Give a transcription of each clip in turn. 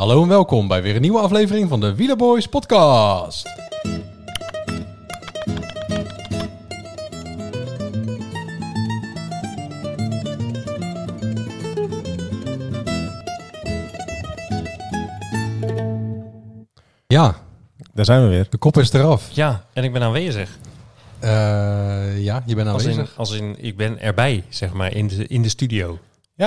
Hallo en welkom bij weer een nieuwe aflevering van de Wielerboys podcast. Ja, Daar zijn we weer. de kop is eraf. Ja, en ik ben aanwezig. Eh, ja, je bent Als in, aanwezig. als in, ik ben erbij, zeg maar, in de, in de studio.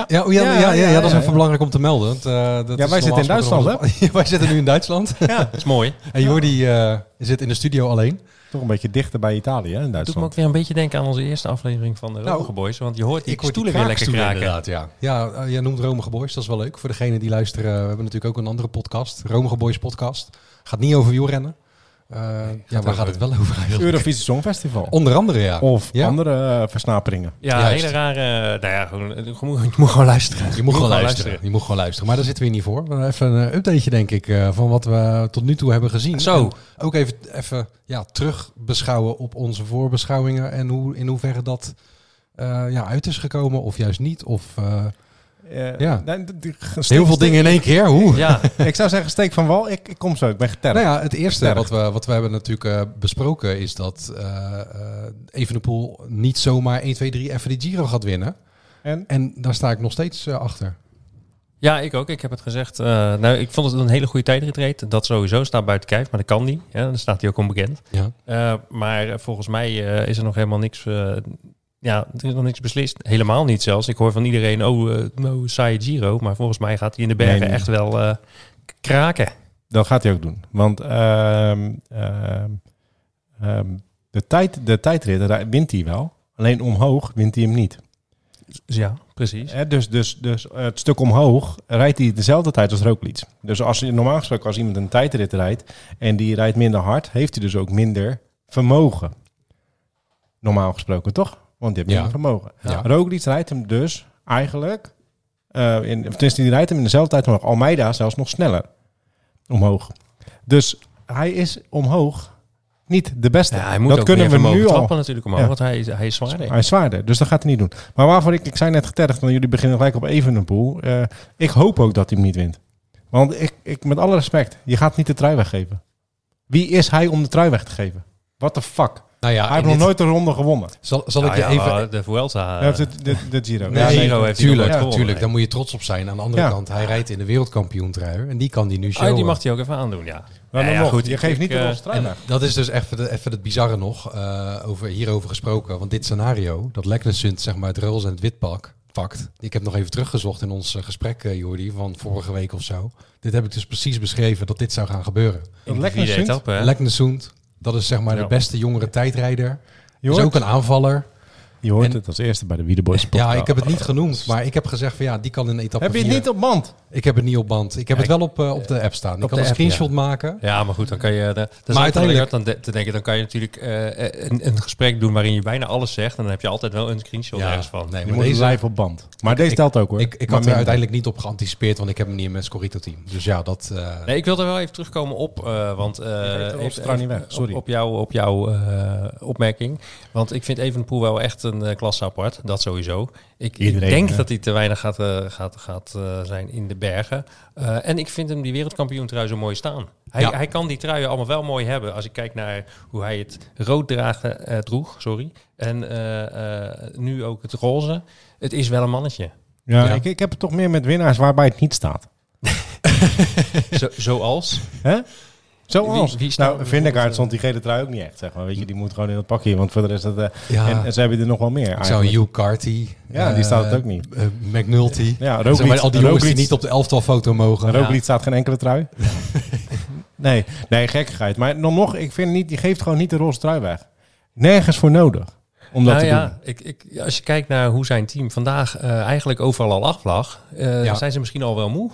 Ja, oh, ja, ja, ja, ja, dat is even belangrijk om te melden. want, eh, dat Ja, is wij zitten in Duitsland, gesproken- wij zitten nu in Duitsland. Ja, dat is mooi. en Jordi eh, zit in de studio alleen. Toch een beetje dichter bij Italië, hè, in Doet me ook Duitsland. weer een beetje denken aan onze eerste aflevering van de Nou, Boys. Want je hoort die hoor stoelen weer lekker kraken. Inderdaad, ja. Ja, eh, jij noemt Romige Boys, dat is wel leuk. Voor degenen die luisteren, we hebben natuurlijk ook een andere podcast. Romige Boys podcast. Gaat niet over wielrennen. Eh ja, waar gaat het wel over eigenlijk? Eurovisie Songfestival. Onder andere, ja. Of Ja. andere eh, versnaperingen. Ja, Juist. hele rare... Nou ja, gewoon, je, moet, je moet gewoon luisteren. Je moet gewoon luisteren. Je moet gewoon luisteren. Maar daar zitten we hier niet voor. We hebben Even een updateje, denk ik, eh, van wat we tot nu toe hebben gezien. Zo. En ook even, even ja, terug beschouwen op onze voorbeschouwingen. En hoe, in hoeverre dat eh, ja, uit is gekomen of juist niet. Of eh, Eh, Ja. nee, steek- heel veel steek- dingen in één keer. Hoe? Ja, Ik zou zeggen, steek van wal. Ik, ik kom zo, ik ben getergd. Nou ja, het eerste wat we, wat we hebben natuurlijk eh, besproken is dat eh eh Evenepoel niet zomaar 1, 2, 3 even die Giro gaat winnen. En? En daar sta ik nog steeds eh, achter. ja, ik ook. Ik heb het gezegd. Eh, nou, ik vond het een hele goede tijdritreed. Dat sowieso staat buiten kijf, maar dat kan niet. Ja, dan staat hij ook onbekend. Ja. Eh, maar volgens mij eh, is er nog helemaal niks. Eh, ja, er is nog niks beslist. Helemaal niet zelfs. Ik hoor van iedereen, oh, eh nou, saaie Giro. Maar volgens mij gaat hij in de bergen Nee, nee. echt wel eh, kraken. Dat gaat hij ook doen. Want ehm, ehm, ehm, de, tijd, de tijdrit daar wint hij wel. Alleen omhoog wint hij hem niet. Dus ja, precies. Dus, dus, dus eh, het stuk omhoog rijdt hij dezelfde tijd als Roglic. Dus als normaal gesproken als iemand een tijdrit rijdt en die rijdt minder hard, heeft hij dus ook minder vermogen. Normaal gesproken, toch? Want die heeft minder vermogen. Ja. Roglic rijdt hem dus eigenlijk, eh in, tenminste die rijdt hem in dezelfde tijd omhoog. Almeida zelfs nog sneller omhoog. Dus hij is omhoog niet de beste. Ja, hij moet dat ook kunnen meer we nu al. trappen natuurlijk omhoog, Ja. want hij, is- hij is zwaarder. Hij is zwaarder, dus dat gaat hij niet doen. Maar waarvoor ik, ik zei net getergd, want jullie beginnen gelijk op Evenepoel. Eh ik hoop ook dat hij hem niet wint. Want ik, ik, met alle respect, je gaat niet de trui weggeven. Wie is hij om de trui weg te geven? What the fuck? Nou ja, hij heeft nog dit- nooit een ronde gewonnen. Zal, zal Nou ik je ja, even... de Vuelta. Hij heeft de, de, de Giro. Nee, Ja, Giro nee, heeft hij tuurlijk, tuurlijk. Daar moet je trots op zijn. Aan de andere Ja. kant, hij rijdt in de wereldkampioentrui. En die kan die nu showen. Oh, die mag hij ook even aandoen, ja. Maar Ja, dan ja, nog, goed, je geeft ik, niet de eh, weg. dat is dus even, de, even het bizarre nog, eh, over, hierover gesproken. Want dit scenario, dat Leknesund zeg maar het roze en het wit pak, pakt. Ik heb nog even teruggezocht in ons eh, gesprek, Jordi, van vorige week of zo. Dit heb ik dus precies beschreven dat dit zou gaan gebeuren. Hè? Leknesund, dat is zeg maar de beste jongere tijdrijder. Je Is hoort, ook een aanvaller. je hoort en- het als eerste bij de Wiedeboys podcast. Ja, ik heb het niet genoemd, maar ik heb gezegd van ja, die kan in etappe Heb je het vier- niet op band? Ik heb het niet op band. Ik heb Ja, het wel op, eh, op de app staan. Ik kan de een app, screenshot maken. Ja, maar goed, dan kan je... De, dat is Maar uiteindelijk dan de- te denken, dan kan je natuurlijk eh, een, een gesprek doen waarin je bijna alles zegt. En dan heb je altijd wel een screenshot Ja, ergens van. nee, Je maar moet deze, live op band. Maar deze telt ook hoor. Ik, ik had er uiteindelijk niet op geanticipeerd, want ik heb hem niet in mijn Scorito-team. Dus ja, dat... eh, Nee, ik wil er wel even terugkomen op, eh, want eh, de even- niet weg, op- sorry. Op, jouw, op jouw eh, opmerking. Want ik vind Evenepoel wel echt een eh, klasse apart. Dat sowieso. Ik, denk hè? dat hij te weinig gaat, eh, gaat, gaat eh, zijn in de bergen. Eh, en ik vind hem die wereldkampioen trui zo mooi staan. Hij, Ja. hij kan die truien allemaal wel mooi hebben. Als ik kijk naar hoe hij het rood dragen, droeg, sorry. En nu ook het roze. Het is wel een mannetje. Ja, Ja. Ik, ik heb het toch meer met winnaars waarbij het niet staat. Zo, zoals. Hè? Zoals. Wie- nou, Vindegaard bijvoorbeeld, stond die gele trui ook niet echt, zeg maar. Weet je, die moet gewoon in het pakje, want voor de rest... Dat, eh, ja, en, en ze hebben er nog wel meer eigenlijk. Hugh Carty... Ja, die eh, staat het ook niet. eh, McNulty. Ja, Zeg maar, Roglic, al die jongens die niet op de elftalfoto mogen. Roglic staat geen enkele trui. nee, nee, gekkigheid. Maar dan nog, ik vind niet, die geeft gewoon niet de roze trui weg. Nergens voor nodig om dat nou te ja, doen. ik, ik, als je kijkt naar hoe zijn team vandaag eh, eigenlijk overal al aflag, eh, Ja. zijn ze misschien al wel moe.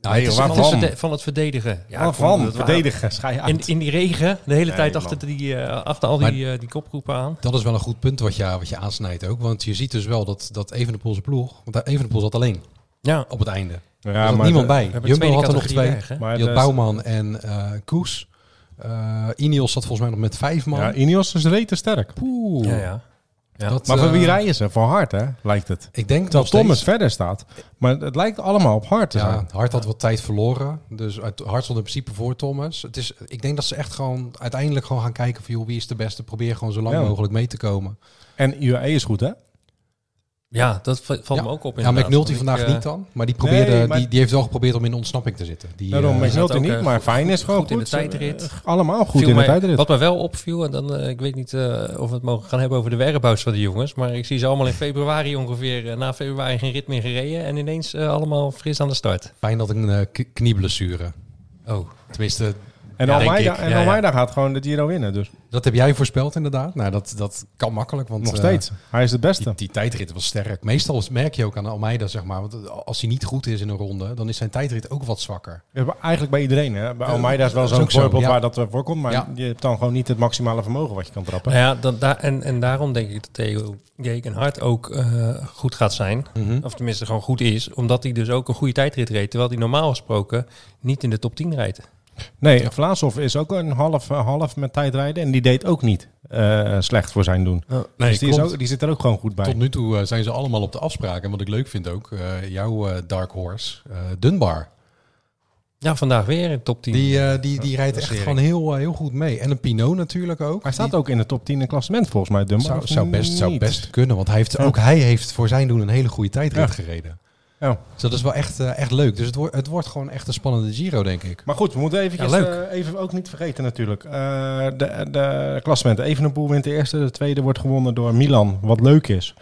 Nou, Nee, het joh, van, waarvan? het van het verdedigen. Ja, kom, van dat wa- verdedigen. In, in die regen, de hele Nee, tijd achter, die, eh, achter al die, eh, die kopgroepen aan. Dat is wel een goed punt wat je, wat je aansnijdt ook. Want je ziet dus wel dat, dat Evenepoel zijn ploeg... Want Evenepoel zat alleen Ja, op het einde. ja, er zat maar niemand de- bij. Jumbo had er nog twee. weg, hè? Maar Je had Bouwman en eh Koes. Eh Ineos zat volgens mij nog met vijf man. Ja, Ineos is rete sterk. Poeh. Ja, ja. Ja. Dat, Maar voor eh, wie rijden ze? Voor Hart, hè? Lijkt het. Ik denk nog Thomas verder staat. Maar het lijkt allemaal op Hart te Ja, zijn. Hart had wat tijd verloren. Dus Hart stond in principe voor Thomas. Het is, ik denk dat ze echt gewoon uiteindelijk gewoon gaan kijken van joh, wie is de beste. Probeer gewoon zo lang Ja. mogelijk mee te komen. En UAE is goed, hè? Ja, dat valt Ja. me ook op Ja, inderdaad. McNulty Want ik, vandaag eh, niet dan. Maar die, probeerde, Nee, maar- die, die heeft wel geprobeerd om in de ontsnapping te zitten. Die, Daarom eh, Mac- McNulty ook, niet, eh, maar Fijn is gewoon goed goed. in de tijdrit. Eh, Allemaal goed viel in de mij- tijdrit. Wat mij wel opviel, en dan, eh, ik weet niet eh, of we het mogen gaan hebben over de whereabouts van de jongens, maar ik zie ze allemaal in februari ongeveer, eh, na februari geen rit meer gereden en ineens eh, allemaal fris aan de start. Fijn dat een eh, knieblessure. Oh, Tenminste, En Almeida, en Ja, ja. Almeida gaat gewoon de Giro winnen. Dus dat heb jij voorspeld inderdaad. Nou, dat, dat kan makkelijk. Want, nog eh, steeds. Hij is de beste. Die, die tijdrit was sterk. Meestal merk je ook aan Almeida, zeg maar. Want als hij niet goed is in een ronde, dan is zijn tijdrit ook wat zwakker. Eigenlijk bij iedereen. Hè? Bij Almeida is wel zo'n voorbeeld ja. waar dat eh, voorkomt. Maar Ja. je hebt dan gewoon niet het maximale vermogen wat je kan trappen. nou ja, dan, daar, en, en daarom denk ik dat Theo Gegenhard ook eh, goed gaat zijn. Mhm. Of tenminste gewoon goed is, omdat hij dus ook een goede tijdrit reed, terwijl hij normaal gesproken niet in de top 10 rijdt. Nee, Vlaashoff is ook een half, half met tijdrijden. En die deed ook niet eh, slecht voor zijn doen. Nee, dus die, is ook, die zit er ook gewoon goed bij. Tot nu toe eh, zijn ze allemaal op de afspraak. En wat ik leuk vind ook, eh, jouw eh, Dark Horse, eh, Dunbar. Ja, vandaag weer in top 10. Die, die, die rijdt echt serie. gewoon heel, heel goed mee. En een Pinot natuurlijk ook. Hij staat Die ook in de top 10 in klassement volgens mij. Dunbar, zou, best, zou best kunnen. Want hij heeft, Ja. ook hij heeft voor zijn doen een hele goede tijdrit Ja. gereden. Ja. Dus dat is wel echt, eh, echt leuk. Dus het, wordt het wordt gewoon echt een spannende Giro, denk ik. Maar goed, we moeten eventjes, Ja, eh, even ook niet vergeten natuurlijk. Eh, de, de klassementen. Evenepoel wint de eerste. De tweede wordt gewonnen door Milan. Wat leuk is.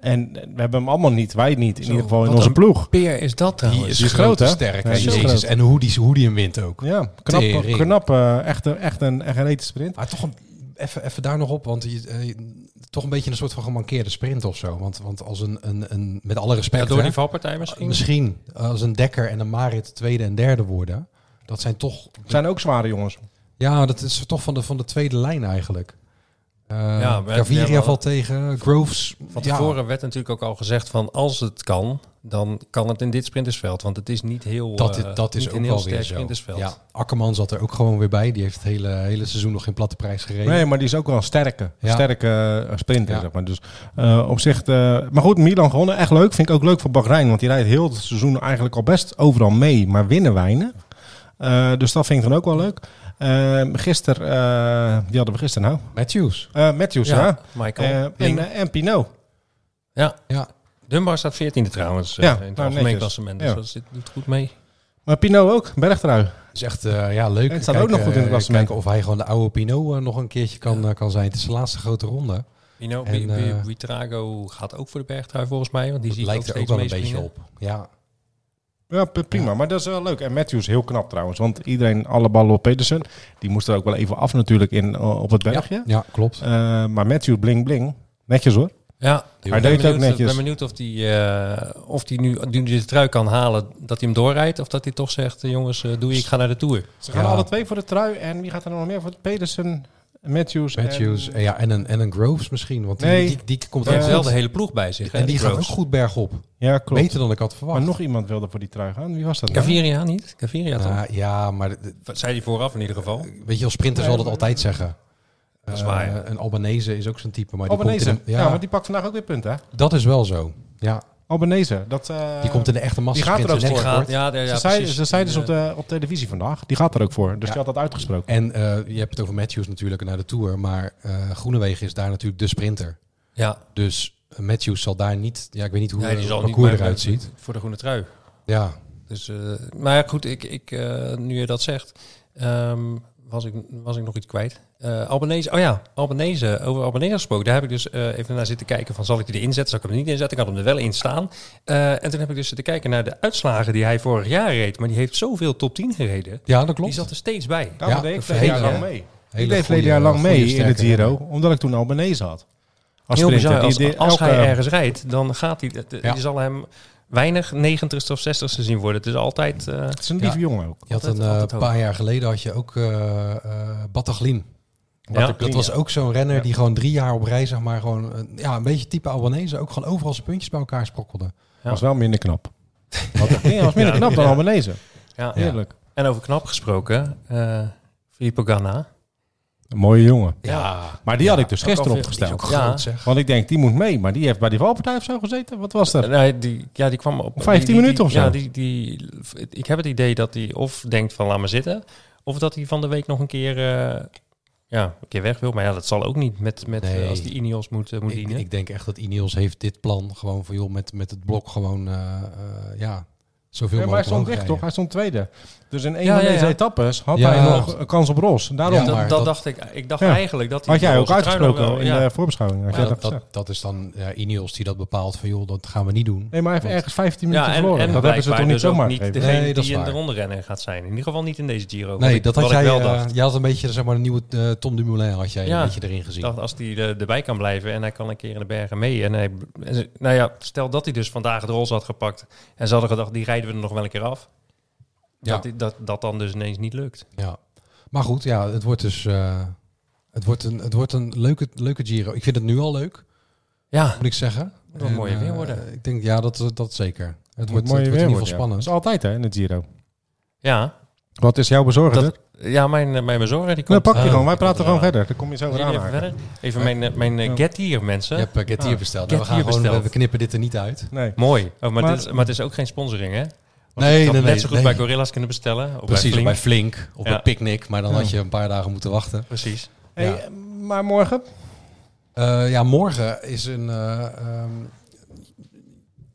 En we hebben hem allemaal niet. Wij niet. In Zo, ieder geval in onze ploeg. peer is dat Die trouwens. is, die is groot, groot, hè? sterk. Ja, hè, die is Jezus. groot. En hoe die, hoe die hem wint ook. Ja, knap, knap eh, echt, een- echt een, echt een sprint. Maar toch een, even, even daar nog op, want je, eh, toch een beetje een soort van gemankeerde sprint of zo. Want, want als een, een, een met alle respect, Ja, door die valpartij misschien. misschien als een Dekker en een Marit tweede en derde worden, dat zijn toch, zijn ook zware jongens. ja, dat is toch van de, van de tweede lijn eigenlijk. Eh Ja, Gaviria ja, valt tegen, Groves. Van ja, tevoren werd natuurlijk ook al gezegd van als het kan, dan kan het in dit sprintersveld. Want het is niet heel, dat, is- eh, dat is niet ook een heel wel sterk weer zo. sprintersveld. Ja, Akkerman zat er ook gewoon weer bij. Die heeft het hele, hele seizoen nog geen platte prijs gereden. Nee, maar die is ook wel een sterke, Ja. sterke eh, sprinter. Ja. Zeg maar. Dus eh, op zich. eh, maar goed, Milan gewonnen. Echt leuk. Vind ik ook leuk voor Bahrein. Want die rijdt heel het seizoen eigenlijk al best overal mee. Maar winnen weinig. Eh, dus dat vind ik dan ook wel leuk. Eh gisteren, eh, die hadden we gisteren nou. Matthews. Eh Matthews, ja. Michael. En, en Pinot. ja, Ja, Dunbar staat 14e trouwens eh, Ja, in het nou, algemeen klassement. Dus Ja. dat zit, doet goed mee. Maar Pinot ook, bergtrui. is echt eh, ja, leuk. En het staat ook nog goed in het eh, klassement. Kijken of hij gewoon de oude Pinot eh, nog een keertje kan, kan zijn. Het is de laatste grote ronde. Pino, En, gaat ook voor de bergtrui volgens mij. Want die Dat zie ik lijkt ook er ook wel een beetje op. Ja, Ja, prima. Maar dat is wel leuk. En Matthews heel knap trouwens. Want iedereen, alle ballen op Pedersen. Die moest er ook wel even af natuurlijk in, op het bergje. ja klopt. Eh, maar Matthews bling bling. Netjes hoor. Ja, Hij ben deed ook benieuwd- netjes. Ik ben benieuwd of hij eh, of die nu, nu die de trui kan halen, dat hij hem doorrijdt. Of dat hij toch zegt, eh, jongens, eh, doe je, ik ga naar de Tour. Ze gaan Ja. alle twee voor de trui. En wie gaat er nog meer voor? Pedersen, Matthews. Matthews en- en, ja, en, een, en een Groves misschien. Want die, Nee. die, die komt Ja. wel de hele ploeg bij zich. hè, En die gaat ook goed bergop. Ja, klopt. Beter dan ik had verwacht. Maar nog iemand wilde voor die trui gaan. Wie was dat nou? Gaviria niet? Gaviria toch? Ja, ja, maar de- Wat zei hij vooraf in ieder geval? weet je, als sprinter zal dat altijd zeggen. Dat is Eh, waar, ja. Een Albanese is ook zo'n type. Maar die komt in ja. maar die pakt vandaag ook weer punten. hè? dat is wel zo. Ja, Albanese. Dat, eh, die komt in de echte die gaat er ook net voor. ja, de- ja, ze zeiden, precies. ze dus op, de, op televisie vandaag. Die gaat er ook voor. Dus Ja. die had dat uitgesproken. En eh, je hebt het over Matthews natuurlijk naar de Tour. Maar eh Groenewegen is daar natuurlijk de sprinter. Ja, Dus Matthews zal daar niet... Ja, ik weet niet hoe nee, het die zal niet eruit ziet. Voor de groene trui. Ja, Dus, eh, maar ja, goed, ik, ik, eh, nu je dat zegt, ehm, was, ik, was ik nog iets kwijt. Eh Albanese, oh ja, Albanese, over Albanese gesproken. Daar heb ik dus eh, even naar zitten kijken van, zal ik die erin zetten? Zal ik hem er niet inzetten? Ik had hem er wel in staan. Eh, en toen heb ik dus zitten kijken naar de uitslagen die hij vorig jaar reed. Maar die heeft zoveel top 10 gereden. ja dat klopt. Die zat er steeds bij. Daarom Ja, deed ik een verleden jaar lang mee. Ik deed verleden jaar lang mee in het Giro. Omdat ik toen Albanese had. Als bizar. Als, hij ergens rijdt, dan gaat hij, Ja. je zal hem weinig 90ste of 60ste zien worden. Het is altijd... eh, Het is een Ja. lieve jongen ook. Je had Altijd- een eh, hoog. paar jaar geleden had je ook eh eh Bataglin. Ja, Dat was ook zo'n renner Ja. die gewoon drie jaar op rij, zeg maar, gewoon ja, een beetje type Albanese, ook gewoon overal zijn puntjes bij elkaar sprokkelde. Ja. Was wel minder knap. Wat, was minder Ja. knap dan Ja. Albanese. ja. Heerlijk. En over knap gesproken, eh Filippo Ganna. Een mooie jongen. Ja, Maar die had ik dus gisteren opgesteld. groot zeg. Want ik denk, die moet mee. Maar die heeft bij die valpartij of zo gezeten. Wat was dat? Nee, die, ja, die kwam op 15 die- die- minuten of zo? Ja, die, die, ik heb het idee dat hij of denkt van laat maar zitten, of dat hij van de week nog een keer, eh, ja, een keer weg wil. Maar ja, dat zal ook niet met, met Nee. eh, als die Ineos moet, eh, moet Ik, dienen. ik denk echt dat Ineos heeft dit plan gewoon voor joh, met, met het blok gewoon, eh, eh, ja, zoveel Ja, maar hij mogelijk stond dicht, rijden. toch? Hij stond tweede. Dus in één Ja, van ja, deze ja. etappes had Ja. hij nog een kans op Ros. Daarom Ja, dat, maar dat dat- dacht ik. Ik dacht Ja. eigenlijk dat hij had jij ook uitgesproken wel- in ja. de voorbeschouwing. Dat, dat dat, is dan ja, Ineos die dat bepaalt van joh, dat gaan we niet doen. Nee, maar hij heeft Want- ergens 15 Ja, minuten en, verloren. en dat hebben ze toch niet dus zomaar niet gegeven? degene Nee, dat die is in de ronde renner gaat zijn. In ieder geval niet in deze Giro. wat Nee, dat had jij. wel eh, dacht. jij had een beetje zeg maar een nieuwe eh, Tom Dumoulin had jij een beetje erin gezien. Dacht, als hij er- erbij kan blijven en hij kan een keer in de bergen mee. En nou ja, stel dat hij dus vandaag het roze had gepakt. En ze hadden gedacht, die rijden we er nog wel een keer af. Ja. Dat, dat, dat dan dus ineens niet lukt. Ja. Maar goed, ja, het wordt dus eh, het wordt een, het wordt een leuke, leuke Giro. Ik vind het nu al leuk, Ja, moet ik zeggen. Moet wel mooier eh, weer worden. Ik denk, ja, dat, dat zeker. Het Het wordt, het wordt in weer ieder wordt, geval ja. Dat spannend. is altijd hè, in het Giro. ja. Wat is jouw bezorger? Dat- Ja, mijn, eh, mijn bezorger die Nou, komt. pak je Ah, gewoon. Wij praten gewoon verder. Dan kom je zo weer aan. even verder? Even mijn, eh, mijn eh. Get Here, mensen. Je hebt uh, Get Here Ah. besteld. Get Nou, we, gaan gewoon, besteld. we knippen dit er niet uit. Nee. Mooi. Oh, maar, Maar- dit is, maar het is ook geen sponsoring, hè? Want Nee, nee, net zo goed nee. bij Gorilla's kunnen bestellen. Of Precies, bij bij Flink. Flink of Ja. bij Picnic. Maar dan Ja. had je een paar dagen moeten wachten. Precies. Hey, Ja. Maar morgen? Eh, ja, morgen is een. ehm,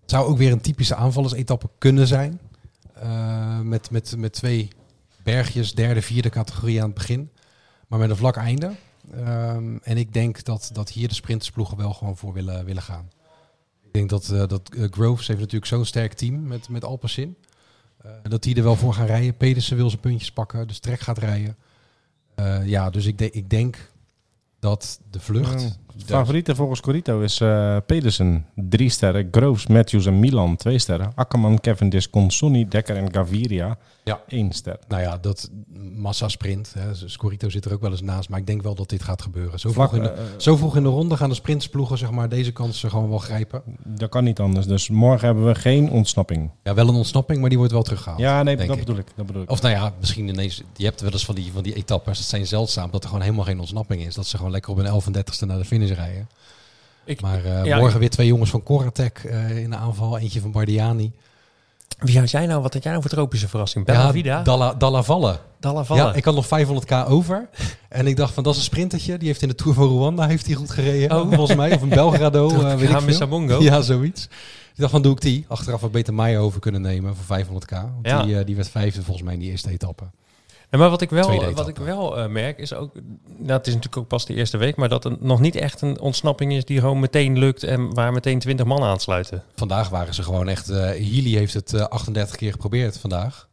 zou ook weer een typische aanvallersetappe kunnen zijn. Eh, met, met, met twee bergjes, derde, vierde categorie aan het begin. Maar met een vlak einde. Ehm, en ik denk dat, dat hier de sprintersploegen wel gewoon voor willen, willen gaan. Ik denk dat, eh, dat eh, Groves heeft natuurlijk zo'n sterk team met, met Alpecin. Eh, dat die er wel voor gaan rijden. Pedersen wil zijn puntjes pakken, dus Trek gaat rijden. Ja, dus ik, de- ik denk dat de vlucht... Ja. de- Favoriete volgens Corito is eh, Pedersen, drie sterren. Groves, Matthews en Milan, twee sterren. Akkerman, Cavendish, Consonni, Dekker en Gaviria, Ja. één ster. Nou ja, dat massa-sprint. Hè. Scorito zit er ook wel eens naast. Maar ik denk wel dat dit gaat gebeuren. Zo Vlak, vroeg, in de, eh, zo vroeg in de ronde gaan de sprintsploegen zeg maar, deze kansen gewoon wel grijpen. dat kan niet anders. Dus morgen hebben we geen ontsnapping. Ja, wel een ontsnapping, maar die wordt wel teruggehaald. Ja, nee, dat ik. bedoel ik. Dat bedoel ik. Of nou ja, misschien ineens... Je hebt wel eens van die, van die etappes. Dat zijn zeldzaam. Dat er gewoon helemaal geen ontsnapping is. Dat ze gewoon lekker op een 31ste naar de finish rijden. Ik, Maar eh, Ja, morgen weer twee jongens van Coratec eh, in de aanval. Eentje van Bardiani. wie had jij nou? Wat had jij nou voor tropische verrassing? Bella Vida? Dalla, Dalla Valle. Dalla Valle. Ja, ik had nog 500k over. En ik dacht van, dat is een sprintertje. Die heeft in de Tour van Rwanda heeft hij goed gereden. Oh. Volgens mij. Of een Belgrado, eh, weet ik Gaan met veel. Ja, zoiets. Ik dacht van, doe ik die. Achteraf had beter mij over kunnen nemen voor 500k. Want Ja. die, eh, die werd vijfde volgens mij in die eerste etappe. Ja, maar wat ik wel, wat ik wel eh, merk is ook, nou, het is natuurlijk ook pas de eerste week, maar dat er nog niet echt een ontsnapping is die gewoon meteen lukt en waar meteen 20 man aansluiten. Vandaag waren ze gewoon echt... eh Healy heeft het eh, 38 keer geprobeerd vandaag.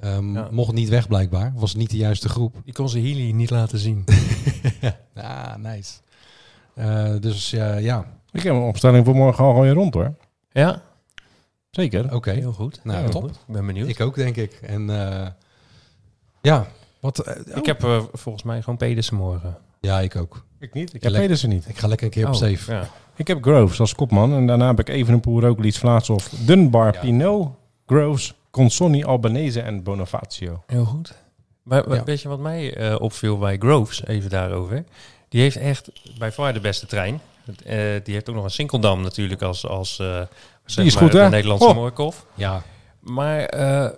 Ehm, Ja. Mocht niet weg blijkbaar. Was niet de juiste groep. Die kon ze Healy niet laten zien. Ah, nice. Eh, dus eh, ja, Ik heb een opstelling voor morgen al gewoon weer rond hoor. ja, Zeker. oké. heel goed. Nou, Heel top. goed. Ik ben benieuwd. Ik ook, denk ik. En eh, ja, wat... eh, Ik heb eh, volgens mij gewoon Pedersen morgen. Ja, ik ook. Ik niet. Ik heb Pedersen niet. Ik ga lekker een keer op Oh, safe. Ja. Ik heb Groves als kopman. En daarna heb ik Evenepoel, Roglic, Vlaashoff, Dunbar, Ja. Pinot, Groves, Consonni, Albanese en Bonifacio. Heel goed. Maar Ja. weet je wat mij eh, opviel bij Groves, even daarover? Die heeft echt bij far de beste trein. Eh, die heeft ook nog een Sinkeldam natuurlijk als, als eh, zeg is maar, goed, hè? de Nederlandse Oh. Ja, Maar eh,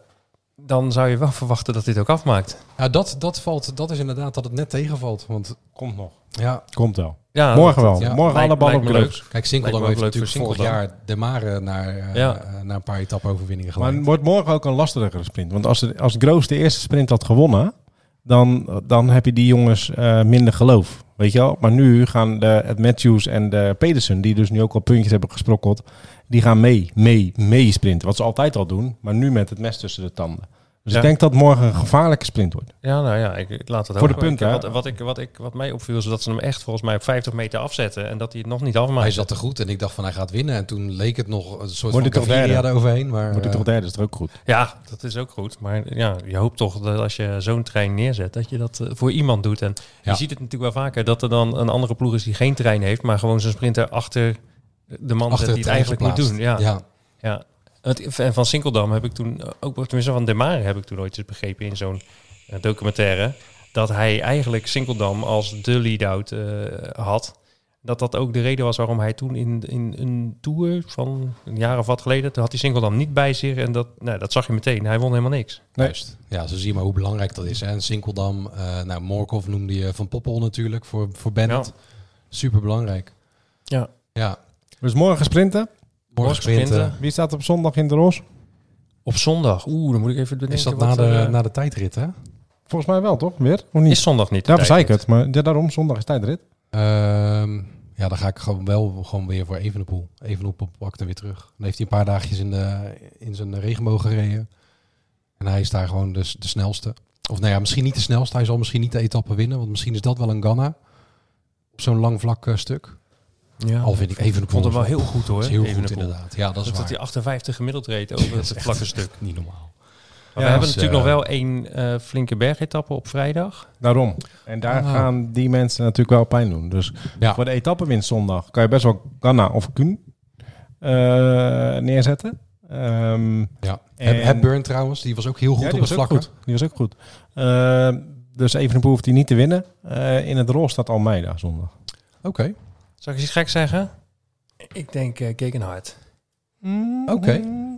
dan zou je wel verwachten dat dit ook afmaakt. ja dat, dat, valt, dat is inderdaad dat het net tegenvalt. Want Komt nog. ja, Komt wel. Ja, morgen wel. ja, morgen lijkt- alle ballen op Groves. kijk, Sinkeldam me heeft leuk natuurlijk voor vorig jaar de Mare naar, eh, Ja. eh, naar een paar etappe-overwinningen Maar het geleid. wordt morgen ook een lastigere sprint. Want als, de, als Groves de eerste sprint had gewonnen, dan, dan heb je die jongens eh, minder geloof. Weet je wel? Maar nu gaan de, het Matthews en de Pedersen, die dus nu ook al puntjes hebben gesprokkeld, die gaan mee, mee, mee sprinten. Wat ze altijd al doen, maar nu met het mes tussen de tanden. Dus Ja. ik denk dat morgen een gevaarlijke sprint wordt. Ja, nou ja, ik, ik laat het Voor de punten, Ik-? Wat, wat, ik, wat, ik, wat mij opviel is dat ze hem echt volgens mij op 50 meter afzetten en dat hij het nog niet afmaakt. Hij zat er goed en ik dacht van hij gaat winnen. En toen leek het nog een soort Wordt van Gaviria derde? eroverheen. Maar, Wordt hij eh, toch derde, is er ook goed. Ja, dat is ook goed. Maar ja, je hoopt toch dat als je zo'n trein neerzet, dat je dat eh, voor iemand doet. En Ja. je ziet het natuurlijk wel vaker dat er dan een andere ploeg is die geen trein heeft, maar gewoon zijn sprinter achter de man achter zet die het eigenlijk moet doen. Ja, ja. ja. Het, en van Sinkeldam heb ik toen, ook tenminste van De Mare heb ik toen ooit eens begrepen in zo'n eh, documentaire, dat hij eigenlijk Sinkeldam als de lead-out eh, had. Dat dat ook de reden was waarom hij toen in, in een tour van een jaar of wat geleden, toen had hij Sinkeldam niet bij zich. En dat, nou, dat zag je meteen. Hij won helemaal niks. Nee. Juist. Ja, zo zie je maar hoe belangrijk dat is. hè. En Sinkeldam, eh nou, Morkov noemde je Van Poppel natuurlijk voor, voor Bennett. Ja. Super belangrijk. Ja. Ja, Dus morgen sprinten. Morgen. Wie staat op zondag in de Ros? Op zondag. Oeh, dan moet ik even bedenken. Is dat na de, eh, na de tijdrit, hè? Volgens mij wel, toch? Weer? Of niet? Is zondag niet? Daarvoor zei ik het. Maar ja, daarom, zondag is tijdrit. Ehm, ja, dan ga ik gewoon wel gewoon weer voor Evenepoel. Evenepoel pakt er weer terug. Dan heeft hij een paar dagjes in, de, in zijn regenboog gereden. En hij is daar gewoon de, de snelste. Of nou ja, misschien niet de snelste. Hij zal misschien niet de etappe winnen. Want misschien is dat wel een Ganna. Op zo'n lang vlak eh, stuk. Ja. Al vind ik. Ik vond hem wel heel goed hoor. heel goed inderdaad. Ja, dat is Dat, waar. hij 58 gemiddeld reed over Dat het vlakke stuk. Niet normaal. Maar Ja, we hebben dus, natuurlijk eh, nog wel één eh, flinke bergetappe op vrijdag. Daarom. En daar Ah. gaan die mensen natuurlijk wel pijn doen. Dus Ja. voor de etappewinst zondag kan je best wel Ganna of Kuhn eh, neerzetten. Ehm, Ja. En- Hepburn trouwens, die was ook heel goed ja, op die het goed. Die was ook goed. Uh, dus Evenepoel hoeft hij niet te winnen. Eh, in het rol staat Almeida zondag. Oké. Zal ik iets gek zeggen? Ik denk uh, Gegenhard. Oké.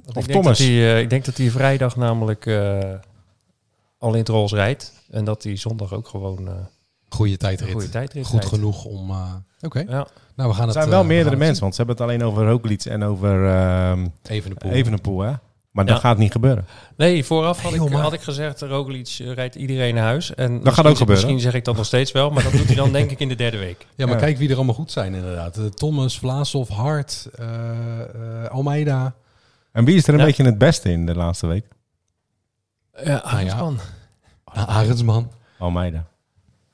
Of ik denk Thomas. Hij, eh, ik denk dat hij vrijdag namelijk eh, al in het Rolls rijdt. En dat hij zondag ook gewoon eh, Goede tijdrit. goede tijdrit Goed rijdt. genoeg om... eh, Oké. Ja. Nou, we gaan Er het... zijn eh, wel we meerdere mensen, want ze hebben het alleen over Roglic en over ehm zien. Evenepoel. Evenepoel. Hè? Maar dat Ja. gaat niet gebeuren. Nee, vooraf had, ik, had ik gezegd, Roglic eh, rijdt iedereen naar huis. En gaat misschien- ook gebeuren. Misschien zeg ik dat nog steeds wel, maar dat doet hij dan denk ik in de derde week. Ja, maar Ja. kijk wie er allemaal goed zijn inderdaad. Eh, Thomas, Vlaasov, Hart, eh, eh, Almeida. En wie is er een Ja. beetje het beste in de laatste week? Ja, Nou ja. man. Ah, Arendsman. Almeida.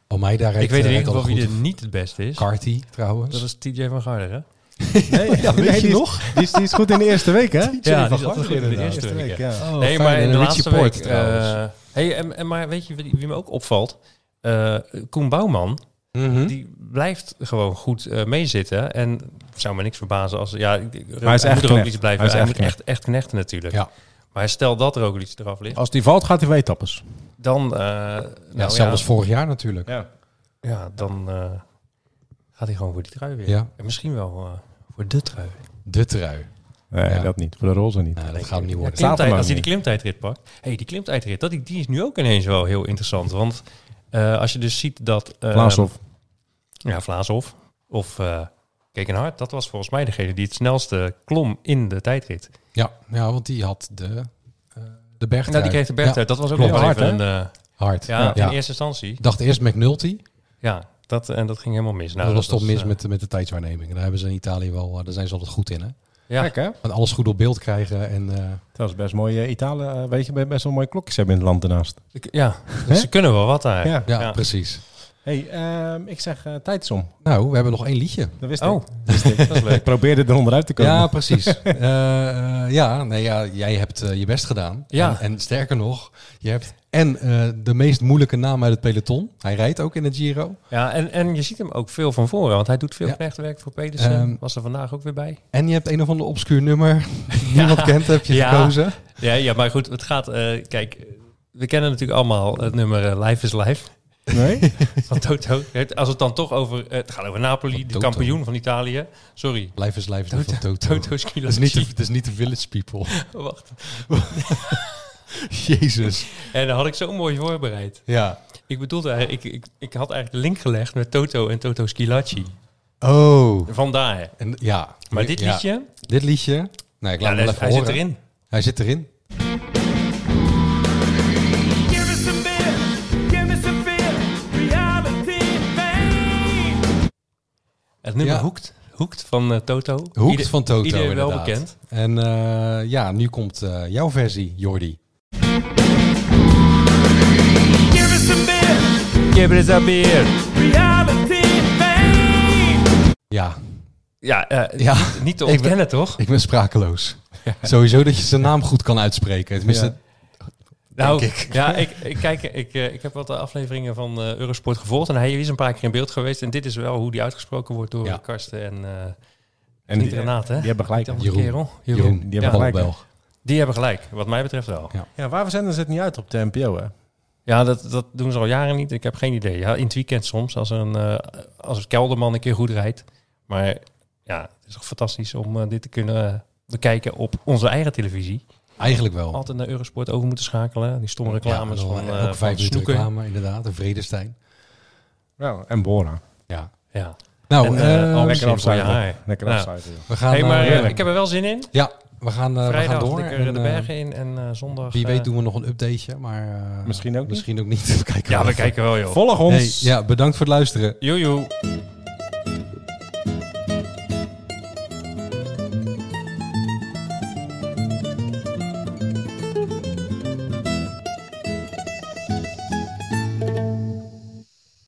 Almeida rijdt Ik weet in ieder geval wie er niet het beste is. Carty trouwens. Dat is TJ van Garder, hè? Nee, Ja, weet je die is- nog? Die is, die is goed in de eerste week, hè? Ja, die is altijd goed in de eerste week, ja. Oh, nee, fijn. maar in de laatste Porte week... trouwens. eh, hey, en, en maar weet je wie, wie me ook opvalt? Eh, Koen Bouwman, Mhm. die blijft gewoon goed eh, meezitten. En het zou me niks verbazen als... Ja, ik- hij is echt moet er ook knecht. iets blijven. Hij is Hij, echt moet echt, echt knechten natuurlijk. Ja. Maar stel dat Roglic eraf ligt, Als die valt, gaat hij voor etappes. dan... eh ja, nou, hetzelfde ja, als vorig jaar natuurlijk. Ja. ja, dan eh, gaat hij gewoon voor die trui weer. Ja. En misschien wel eh, voor de trui. De trui. Nee, Ja. dat niet. Voor de roze niet. Nou, dat gaat hem niet Ja, worden. Staat er klimtijd, als hij niet. die klimtijdrit pakt. hey, die klimtijdrit, dat, die, die is nu ook ineens wel heel interessant. Want eh, als je dus ziet dat... eh, Vlaashoff. Ja, Vlaashoff. Of uh, Kekenhard. Dat was volgens mij degene die het snelste klom in de tijdrit. Ja, ja, want die had de, eh de bergtrui. Nou, die kreeg de bergtijd. dat was ook wel Hard, even een... eh, Hard. ja, ja. in eerste instantie. Dacht eerst McNulty. Ja, dat, en dat ging helemaal mis. Nou, dat was toch mis eh, met, met de tijdswaarneming. Daar hebben ze in Italië wel, eh, daar zijn ze altijd goed in. Hè? Ja, Kijk, hè? Want alles goed op beeld krijgen. En, eh, Dat is best mooi. Italië, weet je, best wel mooie klokjes hebben in het land daarnaast. ik- ja. Hè? ze kunnen wel wat daar. Ja. ja, Ja. precies. Hey, ehm, ik zeg tijd is om. Nou, we hebben nog één liedje. Dat wist Oh, ik. dat is leuk. Ik probeerde er onderuit te komen. Ja, precies. Eh, eh, ja, nee, ja, jij hebt je best gedaan. Ja. En, en sterker nog, je hebt en eh, de meest moeilijke naam uit het peloton. Hij rijdt ook in het Giro. Ja, en, en je ziet hem ook veel van voren, want hij doet veel Ja. knechtenwerk voor Pedersen. Ehm, was er vandaag ook weer bij. En je hebt een of ander obscuur nummer. die Niemand kent, heb je Ja. gekozen. Ja, ja, maar goed, het gaat... eh, kijk, we kennen natuurlijk allemaal het nummer Life is Life Nee? van Toto. Het- Als het dan toch over... eh, het gaat over Napoli, de Toto. kampioen van Italië. Sorry. Life is Life is van Toto. Toto Dat Schilacci. is, niet de, dat is niet de Village People. Wacht. Jezus. En dan had ik zo mooi voorbereid. Ja. Ik bedoelde eigenlijk... Ik, ik, ik had eigenlijk de link gelegd met Toto en Toto Schilacci. Oh. Vandaar. En, ja. Maar dit Ja. liedje... Dit liedje. Nee, ik laat Ja, hem wel hij even hij zit erin. Hij zit erin. Het nummer Ja. Hoekt. Hoekt van eh, Toto. Hoekt Ieder- van Toto Iedereen wel bekend. En eh, ja, nu komt eh, jouw versie, Jordi. Give me some beer, Give it a beer. reality fame. Ja, Ja, eh, Ja. niet- niet te Ik ben- ontkennen, toch? ik ben sprakeloos. Sowieso dat je zijn naam goed kan uitspreken. Tenminste, Ja. Nou, denk ik. ja, ik, ik, kijk, ik, eh, ik heb wat afleveringen van eh, Eurosport gevolgd en hij is een paar keer in beeld geweest. En dit is wel hoe die uitgesproken wordt door Ja. Karsten en, eh En niet die, Renate. die hebben gelijk. Jeroen. kerel. Jeroen, die hebben Ja. gelijk. Belg. Die hebben gelijk, wat mij betreft wel. Ja. Ja, waarom zenden ze het niet uit op de NPO, hè? Ja, dat, dat doen ze al jaren niet. Ik heb geen idee. Ja, in het weekend soms, als, een, eh, als een kelderman een keer goed rijdt. Maar ja, het is toch fantastisch om dit te kunnen bekijken op onze eigen televisie. Eigenlijk wel. Altijd naar Eurosport over moeten schakelen. Die stomme reclames Ja, van, eh, elke van vijf minuten reclame, inderdaad. Een Vredestein. Ja, en Bora. Ja. Ja. Nou, En, alles Lekker. Lekker Ja. we gaan, Hey, maar ik heb er wel zin in. ja, we gaan, eh, we gaan Vrijdag door. lekker En, de bergen in en eh, zondag... Wie weet doen we nog een updateje, maar eh, Misschien ook niet. Misschien ook niet. we kijken Ja, wel. we kijken wel, joh. Volg ons. Hey, ja, bedankt voor het luisteren. Joejoe.